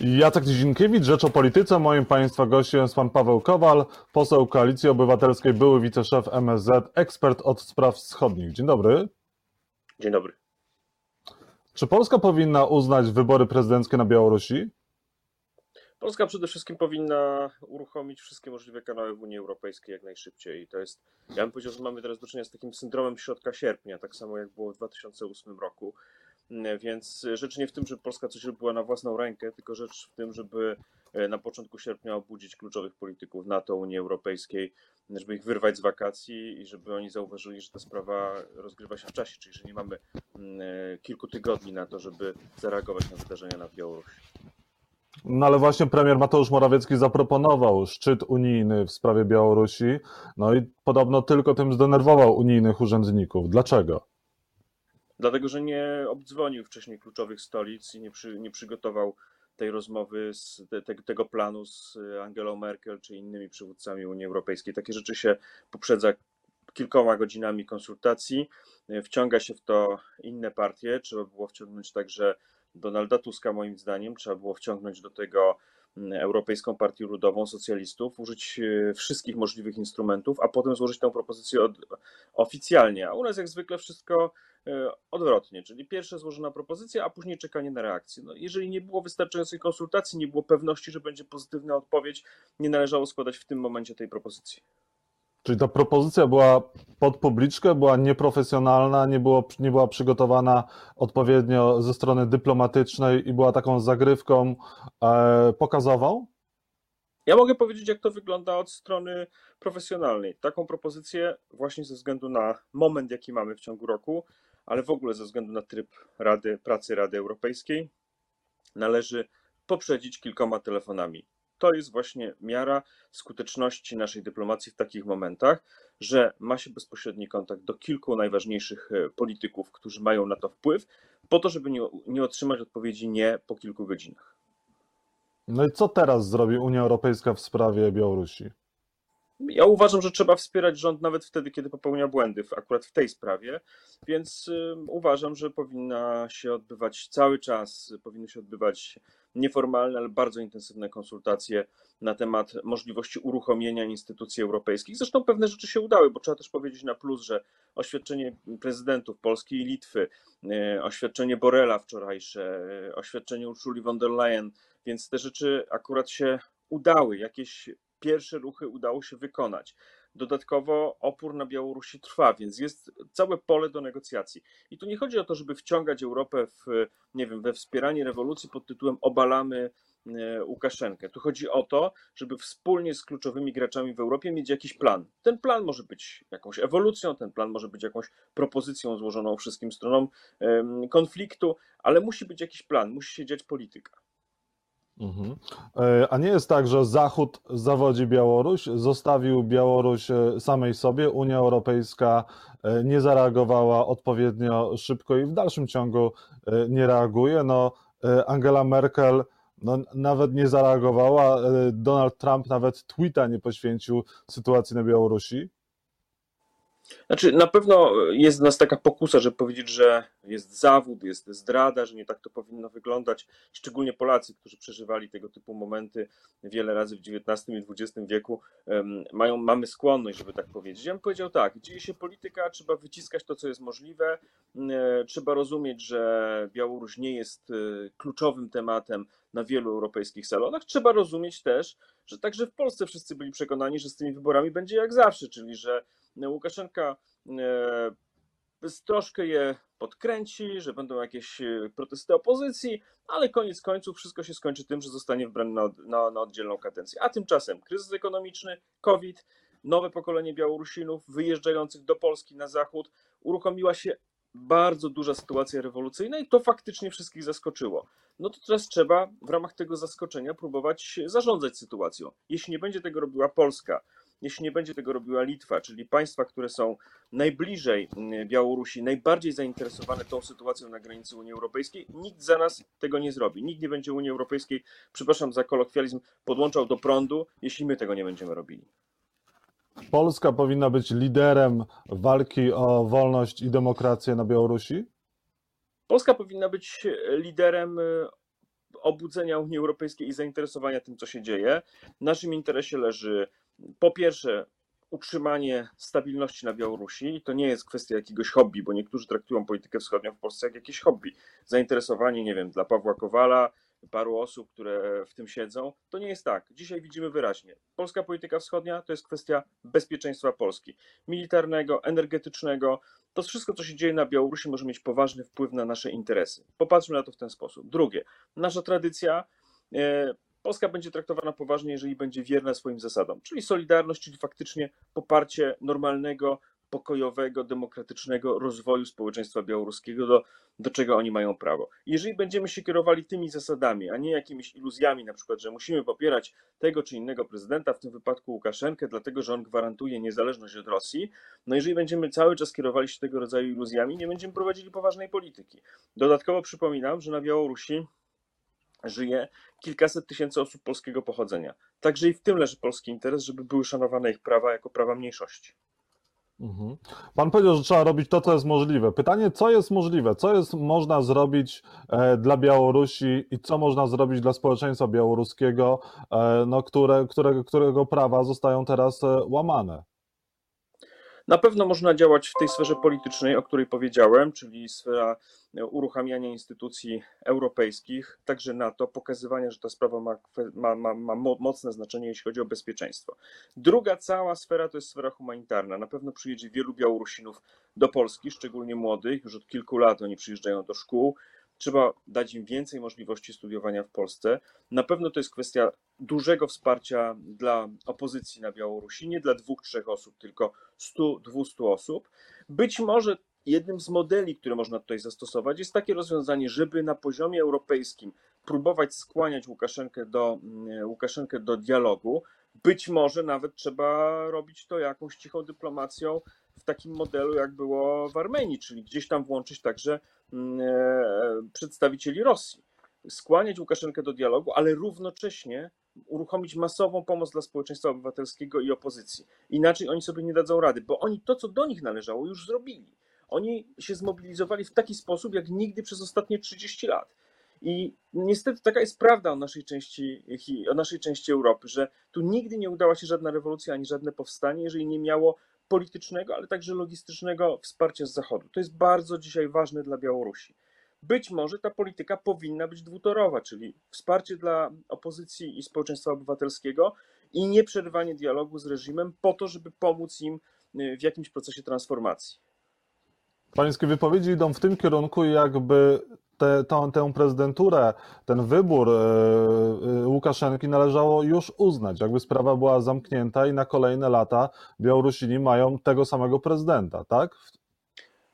Jacek Dzienkiewicz, Rzecz o Polityce. Moim Państwa gościem jest Pan Paweł Kowal, poseł Koalicji Obywatelskiej, były wiceszef MSZ, ekspert od spraw wschodnich. Dzień dobry. Dzień dobry. Czy Polska powinna uznać wybory prezydenckie na Białorusi? Polska przede wszystkim powinna uruchomić wszystkie możliwe kanały w Unii Europejskiej jak najszybciej. I to jest, ja bym powiedział, że mamy teraz do czynienia z takim syndromem środka sierpnia, tak samo jak było w 2008 roku. Więc rzecz nie w tym, żeby Polska coś robiła na własną rękę, tylko rzecz w tym, żeby e, na początku sierpnia obudzić kluczowych polityków NATO, Unii Europejskiej, żeby ich wyrwać z wakacji i żeby oni zauważyli, że ta sprawa rozgrywa się w czasie, czyli że nie mamy mm, e, kilku tygodni na to, żeby zareagować na wydarzenia na Białorusi. No ale właśnie premier Mateusz Morawiecki zaproponował szczyt unijny w sprawie Białorusi, no i podobno tylko tym zdenerwował unijnych urzędników. Dlaczego? Dlatego, że nie obdzwonił wcześniej kluczowych stolic i nie, przy, nie przygotował tej rozmowy, z, te, tego planu z Angelą Merkel czy innymi przywódcami Unii Europejskiej. Takie rzeczy się poprzedza kilkoma godzinami konsultacji. Wciąga się w to inne partie. Trzeba było wciągnąć także Donalda Tuska, moim zdaniem. Trzeba było wciągnąć do tego mm, Europejską Partię Ludową, socjalistów, użyć e, wszystkich możliwych instrumentów, a potem złożyć tę propozycję od, oficjalnie. A u nas jak zwykle wszystko odwrotnie, czyli pierwsze złożona propozycja, a później czekanie na reakcję. No, jeżeli nie było wystarczającej konsultacji, nie było pewności, że będzie pozytywna odpowiedź, nie należało składać w tym momencie tej propozycji. Czyli ta propozycja była pod publiczkę, była nieprofesjonalna, nie, było, nie była przygotowana odpowiednio ze strony dyplomatycznej i była taką zagrywką e, pokazową? Ja mogę powiedzieć, jak to wygląda od strony profesjonalnej. Taką propozycję, właśnie ze względu na moment, jaki mamy w ciągu roku, ale w ogóle ze względu na tryb Rady, pracy Rady Europejskiej, należy poprzedzić kilkoma telefonami. To jest właśnie miara skuteczności naszej dyplomacji w takich momentach, że ma się bezpośredni kontakt do kilku najważniejszych e, polityków, którzy mają na to wpływ, po to, żeby nie, nie otrzymać odpowiedzi nie po kilku godzinach. No i co teraz zrobi Unia Europejska w sprawie Białorusi? Ja uważam, że trzeba wspierać rząd nawet wtedy, kiedy popełnia błędy, akurat w tej sprawie, więc uważam, że powinna się odbywać cały czas, powinny się odbywać nieformalne, ale bardzo intensywne konsultacje na temat możliwości uruchomienia instytucji europejskich. Zresztą pewne rzeczy się udały, bo trzeba też powiedzieć na plus, że oświadczenie prezydentów Polski i Litwy, y, oświadczenie Borela wczorajsze, y, oświadczenie Ursuli von der Leyen, więc te rzeczy akurat się udały. Jakieś pierwsze ruchy udało się wykonać. Dodatkowo opór na Białorusi trwa, więc jest całe pole do negocjacji. I tu nie chodzi o to, żeby wciągać Europę w, nie wiem, we wspieranie rewolucji pod tytułem obalamy e, Łukaszenkę. Tu chodzi o to, żeby wspólnie z kluczowymi graczami w Europie mieć jakiś plan. Ten plan może być jakąś ewolucją, ten plan może być jakąś propozycją złożoną wszystkim stronom konfliktu, ale musi być jakiś plan, musi się dziać polityka. Mhm. E, a nie jest tak, że Zachód zawodzi Białoruś, zostawił Białoruś e, samej sobie, Unia Europejska e, nie zareagowała odpowiednio szybko i w dalszym ciągu nie reaguje. No, Angela Merkel no, nawet nie zareagowała, Donald Trump nawet tweeta nie poświęcił sytuacji na Białorusi. Znaczy, na pewno jest w nas taka pokusa, żeby powiedzieć, że jest zawód, jest zdrada, że nie tak to powinno wyglądać. Szczególnie Polacy, którzy przeżywali tego typu momenty wiele razy w XIX i XX wieku, mają, mamy skłonność, żeby tak powiedzieć. Ja bym powiedział tak, dzieje się polityka, trzeba wyciskać to, co jest możliwe, e, trzeba rozumieć, że Białoruś nie jest e, kluczowym tematem na wielu europejskich salonach. Trzeba rozumieć też, że także w Polsce wszyscy byli przekonani, że z tymi wyborami będzie jak zawsze, czyli że Łukaszenka troszkę je podkręci, że będą jakieś e, protesty opozycji, ale koniec końców wszystko się skończy tym, że zostanie wybrany na, na, na oddzielną kadencję. A tymczasem kryzys ekonomiczny, COVID, nowe pokolenie Białorusinów wyjeżdżających do Polski na zachód, uruchomiła się bardzo duża sytuacja rewolucyjna i to faktycznie wszystkich zaskoczyło. No to teraz trzeba w ramach tego zaskoczenia próbować zarządzać sytuacją. Jeśli nie będzie tego robiła Polska, jeśli nie będzie tego robiła Litwa, czyli państwa, które są najbliżej mm, Białorusi, najbardziej zainteresowane tą sytuacją na granicy Unii Europejskiej, nikt za nas tego nie zrobi. Nikt nie będzie Unii Europejskiej, przepraszam za kolokwializm, podłączał do prądu, jeśli my tego nie będziemy robili. Polska powinna być liderem walki o wolność i demokrację na Białorusi? Polska powinna być liderem obudzenia Unii Europejskiej i zainteresowania tym, co się dzieje. W naszym interesie leży po pierwsze utrzymanie stabilności na Białorusi. To nie jest kwestia jakiegoś hobby, bo niektórzy traktują politykę wschodnią w Polsce jak jakieś hobby. Zainteresowanie, nie wiem, dla Pawła Kowala, paru osób, które w tym siedzą. To nie jest tak. Dzisiaj widzimy wyraźnie. Polska polityka wschodnia to jest kwestia bezpieczeństwa Polski. Militarnego, energetycznego. To wszystko, co się dzieje na Białorusi, może mieć poważny wpływ na nasze interesy. Popatrzmy na to w ten sposób. Drugie, nasza tradycja. Polska będzie traktowana poważnie, jeżeli będzie wierna swoim zasadom, czyli solidarność, czyli faktycznie poparcie normalnego, pokojowego, demokratycznego rozwoju społeczeństwa białoruskiego, do, do czego oni mają prawo. Jeżeli będziemy się kierowali tymi zasadami, a nie jakimiś iluzjami, na przykład, że musimy popierać tego czy innego prezydenta, w tym wypadku Łukaszenkę, dlatego że on gwarantuje niezależność od Rosji, no jeżeli będziemy cały czas kierowali się tego rodzaju iluzjami, nie będziemy prowadzili poważnej polityki. Dodatkowo przypominam, że na Białorusi żyje kilkaset tysięcy osób polskiego pochodzenia. Także i w tym leży polski interes, żeby były szanowane ich prawa jako prawa mniejszości. Mhm. Pan powiedział, że trzeba robić to, co jest możliwe. Pytanie, co jest możliwe? Co jest można zrobić e, dla Białorusi i co można zrobić dla społeczeństwa białoruskiego, e, no, które, które, którego prawa zostają teraz e, łamane? Na pewno można działać w tej sferze politycznej, o której powiedziałem, czyli sfera uruchamiania instytucji europejskich, także NATO, pokazywania, że ta sprawa ma, ma, ma, ma mocne znaczenie, jeśli chodzi o bezpieczeństwo. Druga cała sfera to jest sfera humanitarna. Na pewno przyjedzie wielu Białorusinów do Polski, szczególnie młodych, już od kilku lat oni przyjeżdżają do szkół. Trzeba dać im więcej możliwości studiowania w Polsce. Na pewno to jest kwestia dużego wsparcia dla opozycji na Białorusi, nie dla dwóch, trzech osób, tylko 100, 200 osób. Być może jednym z modeli, które można tutaj zastosować, jest takie rozwiązanie, żeby na poziomie europejskim próbować skłaniać Łukaszenkę do, mm, Łukaszenkę do dialogu. Być może nawet trzeba robić to jakąś cichą dyplomacją w takim modelu, jak było w Armenii, czyli gdzieś tam włączyć także mm, e, przedstawicieli Rosji. Skłaniać Łukaszenkę do dialogu, ale równocześnie uruchomić masową pomoc dla społeczeństwa obywatelskiego i opozycji. Inaczej oni sobie nie dadzą rady, bo oni to, co do nich należało, już zrobili. Oni się zmobilizowali w taki sposób, jak nigdy przez ostatnie 30 lat. I niestety taka jest prawda o naszej części, o naszej części Europy, że tu nigdy nie udała się żadna rewolucja ani żadne powstanie, jeżeli nie miało politycznego, ale także logistycznego wsparcia z Zachodu. To jest bardzo dzisiaj ważne dla Białorusi. Być może ta polityka powinna być dwutorowa, czyli wsparcie dla opozycji i społeczeństwa obywatelskiego i nieprzerwanie dialogu z reżimem po to, żeby pomóc im w jakimś procesie transformacji. Pańskie wypowiedzi idą w tym kierunku, jakby tę, tę, tę prezydenturę, ten wybór e, e, Łukaszenki należało już uznać, jakby sprawa była zamknięta i na kolejne lata Białorusini mają tego samego prezydenta, tak?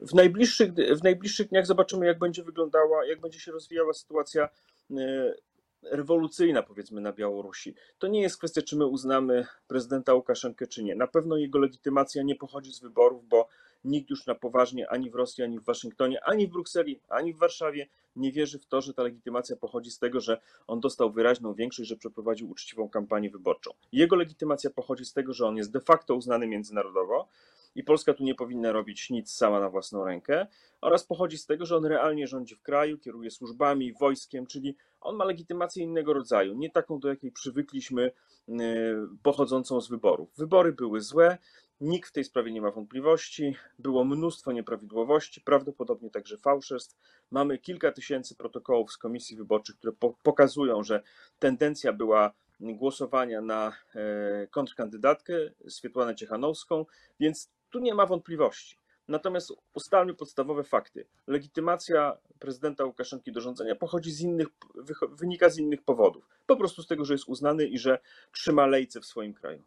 W najbliższych, w najbliższych dniach zobaczymy, jak będzie wyglądała, jak będzie się rozwijała sytuacja e, rewolucyjna, powiedzmy, na Białorusi. To nie jest kwestia, czy my uznamy prezydenta Łukaszenkę, czy nie. Na pewno jego legitymacja nie pochodzi z wyborów, bo nikt już na poważnie ani w Rosji, ani w Waszyngtonie, ani w Brukseli, ani w Warszawie nie wierzy w to, że ta legitymacja pochodzi z tego, że on dostał wyraźną większość, że przeprowadził uczciwą kampanię wyborczą. Jego legitymacja pochodzi z tego, że on jest de facto uznany międzynarodowo i Polska tu nie powinna robić nic sama na własną rękę, oraz pochodzi z tego, że on realnie rządzi w kraju, kieruje służbami, wojskiem, czyli on ma legitymację innego rodzaju, nie taką, do jakiej przywykliśmy, yy, pochodzącą z wyborów. Wybory były złe, Nikt w tej sprawie nie ma wątpliwości. Było mnóstwo nieprawidłowości, prawdopodobnie także fałszerstw. Mamy kilka tysięcy protokołów z komisji wyborczych, które po pokazują, że tendencja była głosowania na e, kontrkandydatkę Swietłanę Ciechanowską, więc tu nie ma wątpliwości. Natomiast ustalmy podstawowe fakty. Legitymacja prezydenta Łukaszenki do rządzenia pochodzi z innych, wynika z innych powodów. Po prostu z tego, że jest uznany i że trzyma lejce w swoim kraju.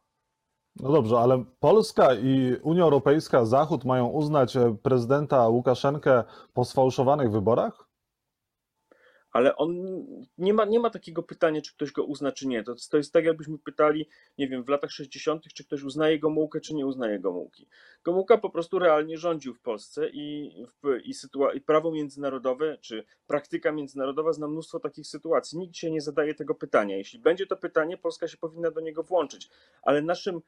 No dobrze, ale Polska i Unia Europejska, Zachód mają uznać e, prezydenta Łukaszenkę po sfałszowanych wyborach? Ale on nie ma, nie ma takiego pytania, czy ktoś go uzna, czy nie. To, to jest tak, jakbyśmy pytali, nie wiem, w latach 60., czy ktoś uznaje Gomułkę, czy nie uznaje Gomułki. Gomułka po prostu realnie rządził w Polsce i, i, sytua- i prawo międzynarodowe, czy praktyka międzynarodowa zna mnóstwo takich sytuacji. Nikt się nie zadaje tego pytania. Jeśli będzie to pytanie, Polska się powinna do niego włączyć. Ale naszym,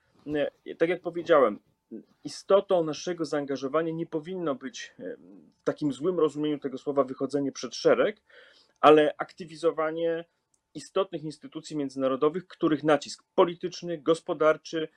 tak jak powiedziałem, istotą naszego zaangażowania nie powinno być w takim złym rozumieniu tego słowa wychodzenie przed szereg, ale aktywizowanie istotnych instytucji międzynarodowych, których nacisk polityczny, gospodarczy,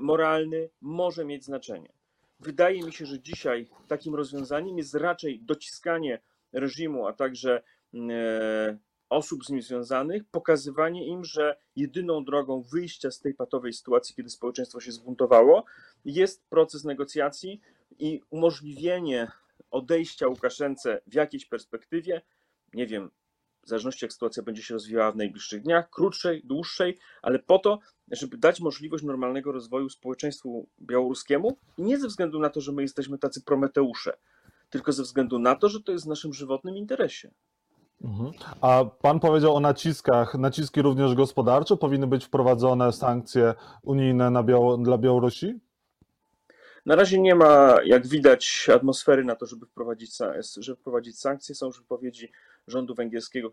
moralny może mieć znaczenie. Wydaje mi się, że dzisiaj takim rozwiązaniem jest raczej dociskanie reżimu, a także e, osób z nim związanych, pokazywanie im, że jedyną drogą wyjścia z tej patowej sytuacji, kiedy społeczeństwo się zbuntowało, jest proces negocjacji i umożliwienie odejścia Łukaszence w jakiejś perspektywie, nie wiem, w zależności jak sytuacja będzie się rozwijała w najbliższych dniach, krótszej, dłuższej, ale po to, żeby dać możliwość normalnego rozwoju społeczeństwu białoruskiemu i nie ze względu na to, że my jesteśmy tacy prometeusze, tylko ze względu na to, że to jest w naszym żywotnym interesie. Mhm. A pan powiedział o naciskach. Naciski również gospodarcze powinny być wprowadzone sankcje unijne na Biało dla Białorusi? Na razie nie ma, jak widać, atmosfery na to, żeby wprowadzić, żeby wprowadzić sankcje. Są już wypowiedzi rządu węgierskiego,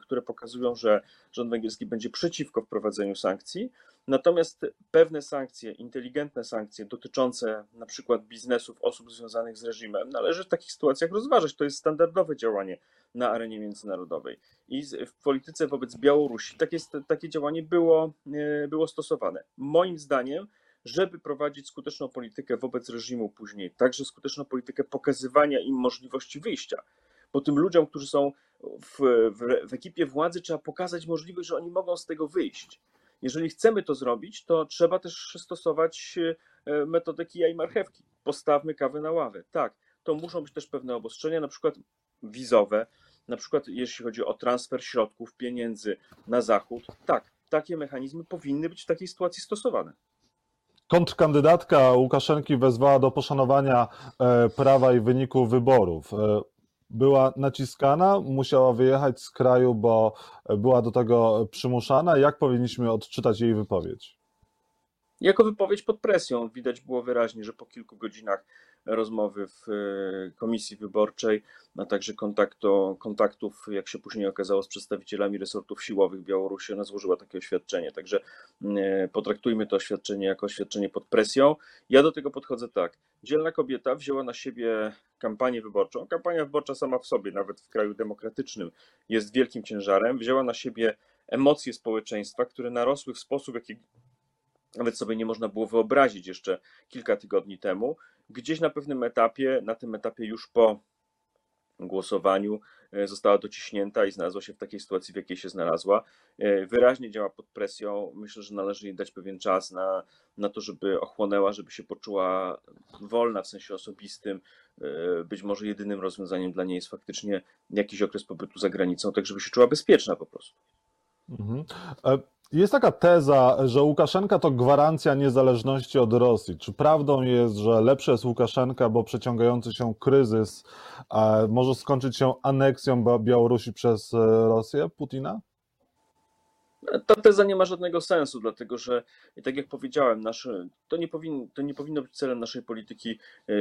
które, pokazują, że rząd węgierski będzie przeciwko wprowadzeniu sankcji. Natomiast pewne sankcje, inteligentne sankcje dotyczące na przykład biznesów osób związanych z reżimem, należy w takich sytuacjach rozważać. To jest standardowe działanie na arenie międzynarodowej. I w polityce wobec Białorusi takie, takie działanie było, e, było stosowane. Moim zdaniem, żeby prowadzić skuteczną politykę wobec reżimu później, także skuteczną politykę pokazywania im możliwości wyjścia, bo tym ludziom, którzy są w, w, w ekipie władzy, trzeba pokazać możliwość, że oni mogą z tego wyjść. Jeżeli chcemy to zrobić, to trzeba też stosować e, metodę kija i marchewki. Postawmy kawę na ławę. Tak, to muszą być też pewne obostrzenia, na przykład wizowe, na przykład jeśli chodzi o transfer środków, pieniędzy na zachód. Tak, takie mechanizmy powinny być w takiej sytuacji stosowane. Kontrkandydatka Łukaszenki wezwała do poszanowania e, prawa i wyniku wyborów. Była naciskana, musiała wyjechać z kraju, bo była do tego przymuszana. Jak powinniśmy odczytać jej wypowiedź? Jako wypowiedź pod presją widać było wyraźnie, że po kilku godzinach rozmowy w e, komisji wyborczej, a także kontaktu, kontaktów, jak się później okazało, z przedstawicielami resortów siłowych Białorusi, ona złożyła takie oświadczenie. Także e, potraktujmy to oświadczenie jako oświadczenie pod presją. Ja do tego podchodzę tak. Dzielna kobieta wzięła na siebie kampanię wyborczą. Kampania wyborcza sama w sobie, nawet w kraju demokratycznym, jest wielkim ciężarem. Wzięła na siebie emocje społeczeństwa, które narosły w sposób, jaki nawet sobie nie można było wyobrazić jeszcze kilka tygodni temu. Gdzieś na pewnym etapie, na tym etapie już po głosowaniu, e, została dociśnięta i znalazła się w takiej sytuacji, w jakiej się znalazła. E, wyraźnie działa pod presją. Myślę, że należy jej dać pewien czas na, na to, żeby ochłonęła, żeby się poczuła wolna w sensie osobistym. E, być może jedynym rozwiązaniem dla niej jest faktycznie jakiś okres pobytu za granicą, tak żeby się czuła bezpieczna po prostu. Mhm. Jest taka teza, że Łukaszenka to gwarancja niezależności od Rosji. Czy prawdą jest, że lepszy jest Łukaszenka, bo przeciągający się kryzys może skończyć się aneksją Białorusi przez e, Rosję, Putina? Ta teza nie ma żadnego sensu, dlatego że, tak jak powiedziałem, nasze, to, nie powin, to nie powinno być celem naszej polityki e,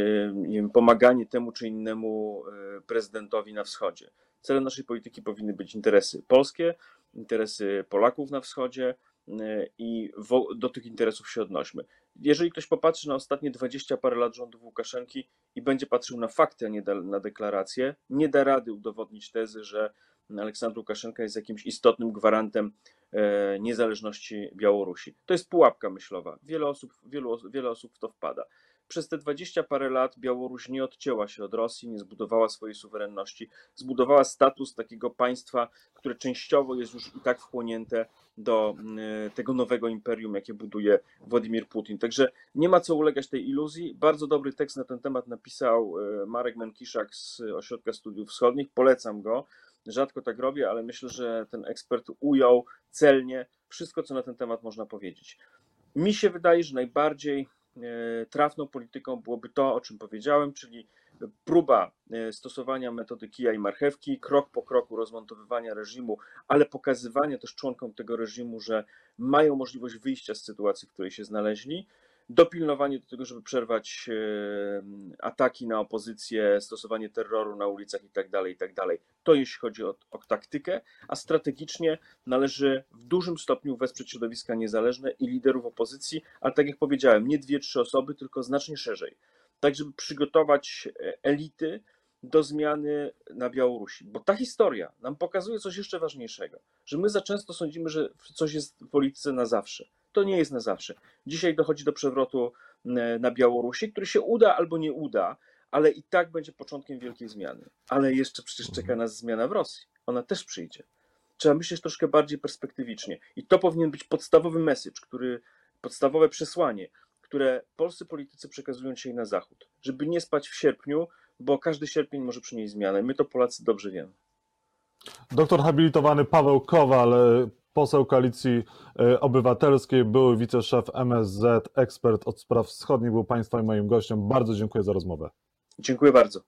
wiem, pomaganie temu czy innemu e, prezydentowi na wschodzie. Celem naszej polityki powinny być interesy polskie, interesy Polaków na wschodzie y, i do tych interesów się odnośmy. Jeżeli ktoś popatrzy na ostatnie 20 parę lat rządów Łukaszenki i będzie patrzył na fakty, a nie na deklaracje, nie da rady udowodnić tezy, że Aleksandr Łukaszenka jest jakimś istotnym gwarantem e, niezależności Białorusi. To jest pułapka myślowa. Wiele osób, wielu, wiele osób w to wpada. Przez te dwadzieścia parę lat Białoruś nie odcięła się od Rosji, nie zbudowała swojej suwerenności, zbudowała status takiego państwa, które częściowo jest już i tak wchłonięte do mm, tego nowego imperium, jakie buduje Władimir Putin. Także nie ma co ulegać tej iluzji. Bardzo dobry tekst na ten temat napisał e, Marek Menkiszak z Ośrodka Studiów Wschodnich. Polecam go. Rzadko tak robię, ale myślę, że ten ekspert ujął celnie wszystko, co na ten temat można powiedzieć. Mi się wydaje, że najbardziej trafną polityką byłoby to, o czym powiedziałem, czyli próba e, stosowania metody kija i marchewki, krok po kroku rozmontowywania reżimu, ale pokazywania też członkom tego reżimu, że mają możliwość wyjścia z sytuacji, w której się znaleźli, dopilnowanie do tego, żeby przerwać e, ataki na opozycję, stosowanie terroru na ulicach itd., tak itd. Tak to jeśli chodzi o, o taktykę, a strategicznie należy w dużym stopniu wesprzeć środowiska niezależne i liderów opozycji, ale tak jak powiedziałem, nie dwie, trzy osoby, tylko znacznie szerzej. Tak, żeby przygotować e, elity, do zmiany na Białorusi. Bo ta historia nam pokazuje coś jeszcze ważniejszego, że my za często sądzimy, że coś jest w polityce na zawsze. To nie jest na zawsze. Dzisiaj dochodzi do przewrotu na Białorusi, który się uda albo nie uda, ale i tak będzie początkiem wielkiej zmiany. Ale jeszcze przecież czeka nas zmiana w Rosji. Ona też przyjdzie. Trzeba myśleć troszkę bardziej perspektywicznie. I to powinien być podstawowy message, który, podstawowe przesłanie, które polscy politycy przekazują dzisiaj na Zachód. Żeby nie spać w sierpniu, bo każdy sierpień może przynieść zmianę. My to Polacy dobrze wiemy. Doktor habilitowany Paweł Kowal, poseł Koalicji e, Obywatelskiej, były wiceszef MSZ, ekspert od spraw wschodnich, był Państwa i moim gościem. Bardzo dziękuję za rozmowę. Dziękuję bardzo.